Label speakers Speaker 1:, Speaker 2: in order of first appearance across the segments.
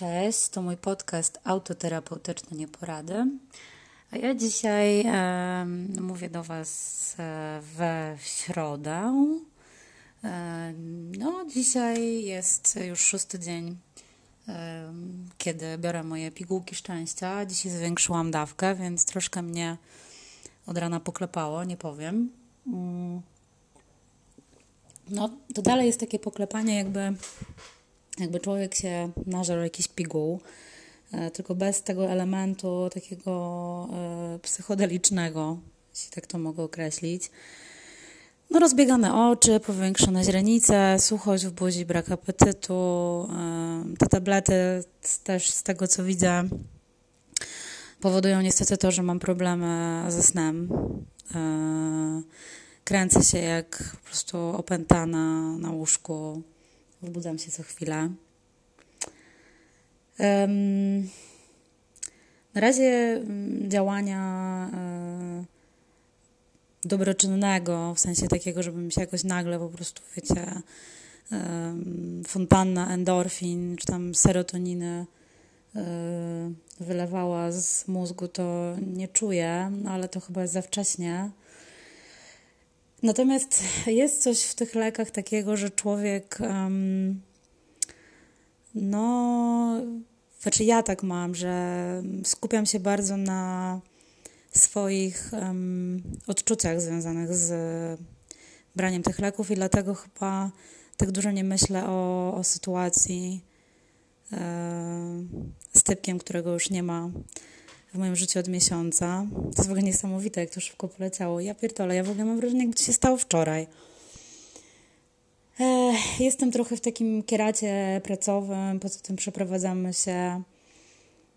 Speaker 1: Cześć, to mój podcast autoterapeutyczny Nieporady. A ja dzisiaj e, mówię do Was e, we środę. E, no, dzisiaj jest już szósty dzień, e, kiedy biorę moje pigułki szczęścia. Dzisiaj zwiększyłam dawkę, więc troszkę mnie od rana poklepało, nie powiem. Mm. No, to dalej jest takie poklepanie, jakby jakby człowiek się nażarł jakiś piguł, e, tylko bez tego elementu takiego e, psychodelicznego, jeśli tak to mogę określić. No, rozbiegane oczy, powiększone źrenice, suchość w buzi, brak apetytu. E, te tablety też z tego co widzę powodują niestety to, że mam problemy ze snem. Kręcę się jak po prostu opętana na łóżku Wbudzam się co chwilę. Um, na razie mm, działania e, dobroczynnego, w sensie takiego, żebym się jakoś nagle po prostu, wiecie, fontanna endorfin, czy tam serotoniny e, wylewała z mózgu, to nie czuję, no ale to chyba jest za wcześnie. Natomiast jest coś w tych lekach takiego, że człowiek. Um, no, znaczy ja tak mam, że skupiam się bardzo na swoich um, odczuciach związanych z braniem tych leków i dlatego chyba tak dużo nie myślę o, o sytuacji e, z typkiem, którego już nie ma w moim życiu od miesiąca. To jest w ogóle niesamowite, jak to szybko poleciało. Ja pierdolę, ja w ogóle mam wrażenie, jakby to się stało wczoraj. jestem trochę w takim kieracie pracowym, poza tym przeprowadzamy się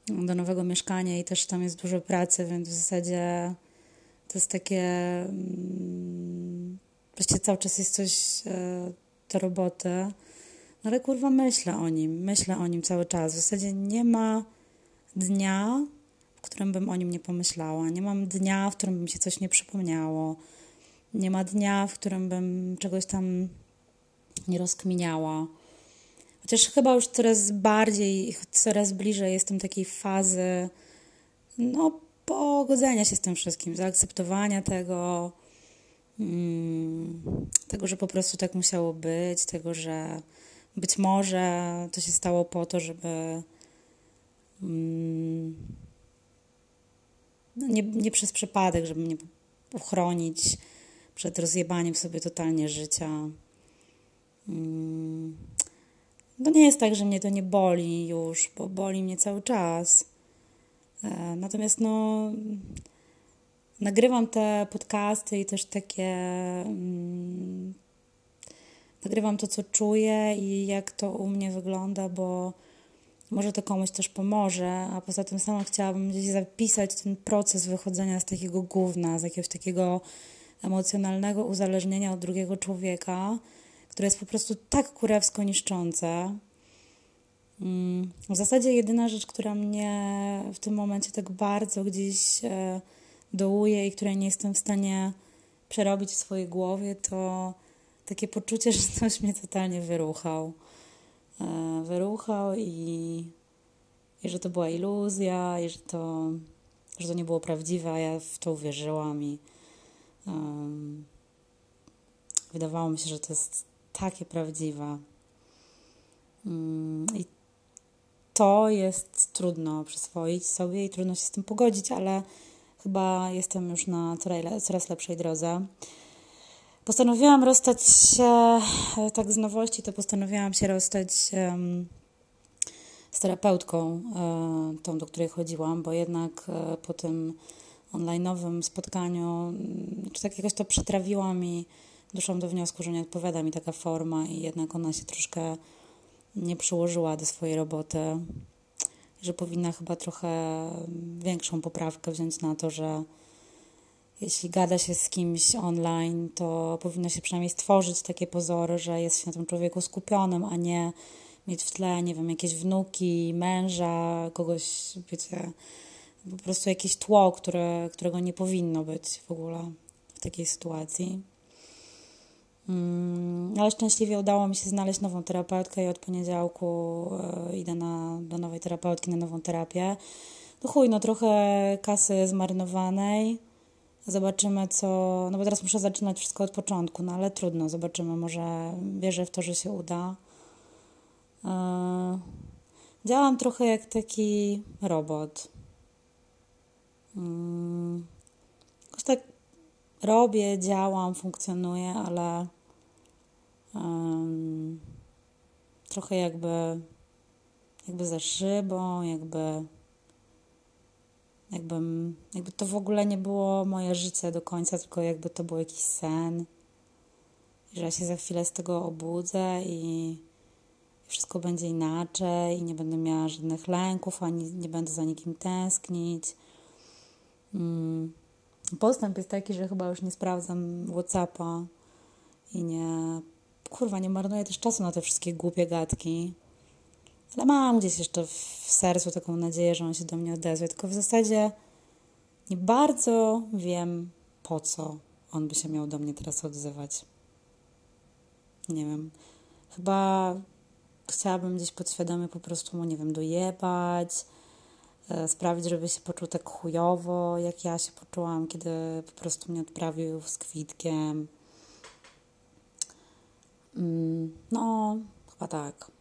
Speaker 1: do nowego mieszkania i też tam jest dużo pracy, więc w zasadzie to jest takie... Mm, właściwie cały czas jest coś e, do roboty. No ale kurwa myślę o nim, myślę o nim cały czas. W zasadzie nie ma dnia, którym bym o nim nie pomyślała. Nie mam dnia, w którym bym się coś nie przypomniało. Nie ma dnia, w którym bym czegoś tam nie rozkminiała. Chociaż chyba już coraz bardziej, coraz bliżej jestem takiej fazy no, pogodzenia się z tym wszystkim, zaakceptowania tego, mm, tego, że po prostu tak musiało być, tego, że być może to się stało po to, żeby mm, nie, nie przez przypadek, żeby mnie uchronić przed rozjebaniem sobie totalnie życia. No nie jest tak, że mnie to nie boli już, bo boli mnie cały czas. E, natomiast no nagrywam te podcasty i też takie mm, nagrywam to, co czuję i jak to u mnie wygląda, bo może to komuś też pomoże, a poza tym sama chciałabym gdzieś zapisać ten proces wychodzenia z takiego gówna, z jakiegoś takiego emocjonalnego uzależnienia od drugiego człowieka, które jest po prostu tak kurewsko niszczące. Mm, w zasadzie jedyna rzecz, która mnie w tym momencie tak bardzo gdzieś e, dołuje i której nie jestem w stanie przerobić w swojej głowie, to takie poczucie, że ktoś mnie totalnie wyruchał. E, wyruchał i, i że to była iluzja, i że to, że to nie było prawdziwe, a ja w to uwierzyłam i um, wydawało mi się, że to jest takie prawdziwe. Um, I to jest trudno przyswoić sobie i trudno się z tym pogodzić, ale chyba jestem już na coraz lepszej drodze. Postanowiłam rozstać się, e, tak z nowości, to postanowiłam się rozstać um, z terapeutką, um, tą, do której chodziłam, bo jednak um, po tym online'owym spotkaniu, mm, czy tak jakoś to przetrawiłam i doszłam do wniosku, że nie odpowiada mi taka forma i jednak ona się troszkę nie przyłożyła do swojej roboty, że powinna chyba trochę większą poprawkę wziąć na to, że jeśli gada się z kimś online, to powinno się przynajmniej stworzyć takie pozory, że jest się na tym człowieku skupionym, a nie mieć w tle, nie wiem, jakieś wnuki, męża, kogoś, wiecie, po prostu jakieś tło, które, którego nie powinno być w ogóle w takiej sytuacji. Mm, ale szczęśliwie udało mi się znaleźć nową terapeutkę i od poniedziałku e, idę na, do nowej terapeutki na nową terapię. No chuj, no trochę kasy zmarnowanej. Zobaczymy co, no bo teraz muszę zaczynać wszystko od początku, no ale trudno, zobaczymy, może wierzę w to, że się uda. E, działam trochę jak taki robot. Hmm. Jakoś tak robię, działam, funkcjonuję, ale trochę jakby, jakby za szybą, jakby, jakby, jakby to w ogóle nie było moje życie do końca, tylko jakby to był jakiś sen. I że ja się za chwilę z tego obudzę i wszystko będzie inaczej i nie będę miała żadnych lęków, ani nie będę za nikim tęsknić. Mm postęp jest taki, że chyba już nie sprawdzam Whatsappa i nie, kurwa, nie marnuję też czasu na te wszystkie głupie gadki. Ale mam gdzieś jeszcze w sercu taką nadzieję, że on się do mnie odezwie, tylko w zasadzie nie bardzo wiem, po co on by się miał do mnie teraz odzywać. Nie wiem. Chyba chciałabym gdzieś podświadomie po prostu mu, nie wiem, dojebać, E, sprawić, żeby się poczuł tak chujowo, jak ja się poczułam, kiedy po prostu mnie odprawił z kwitkiem. Mm, no, chyba tak.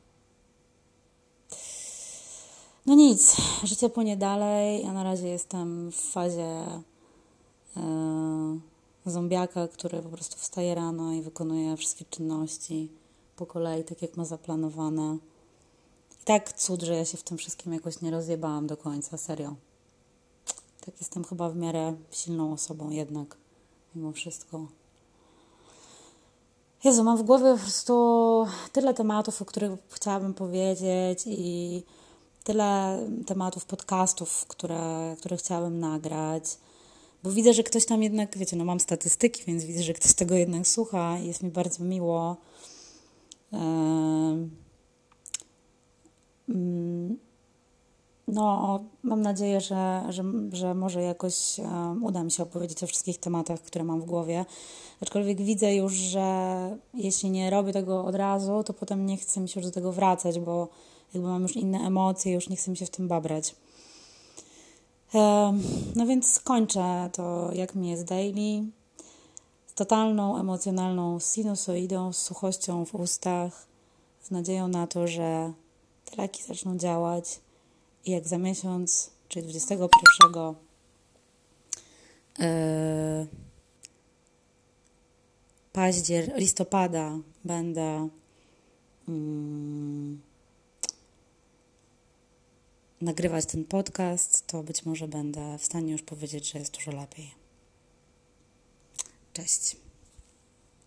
Speaker 1: No nic, życie płynie dalej. Ja na razie jestem w fazie e, zombiaka, który po prostu wstaje rano i wykonuje wszystkie czynności po kolei, tak jak ma zaplanowane. I tak cud, że ja się w tym wszystkim jakoś nie rozjebałam do końca, serio. Tak jestem chyba w miarę silną osobą jednak, mimo wszystko. Jezu, mam w głowie po prostu tyle tematów, o których chciałabym powiedzieć i tyle tematów, podcastów, które, które chciałabym nagrać. Bo widzę, że ktoś tam jednak, wiecie, no mam statystyki, więc widzę, że ktoś tego jednak słucha i jest mi bardzo miło. Mm, no, mam nadzieję, że, że, że może jakoś uda mi się opowiedzieć o wszystkich tematach, które mam w głowie. Aczkolwiek widzę już, że jeśli nie robię tego od razu, to potem nie chcę mi się już do tego wracać, bo jakby mam już inne emocje, już nie chcę mi się w tym babrać. No więc kończę to, jak mi jest daily. Z totalną emocjonalną sinusoidą, z suchością w ustach, z nadzieją na to, że te leki zaczną działać i jak za miesiąc, czyli 21 yy, paździer, listopada będę yy, nagrywać ten podcast, to być może będę w stanie już powiedzieć, że jest dużo lepiej. Cześć.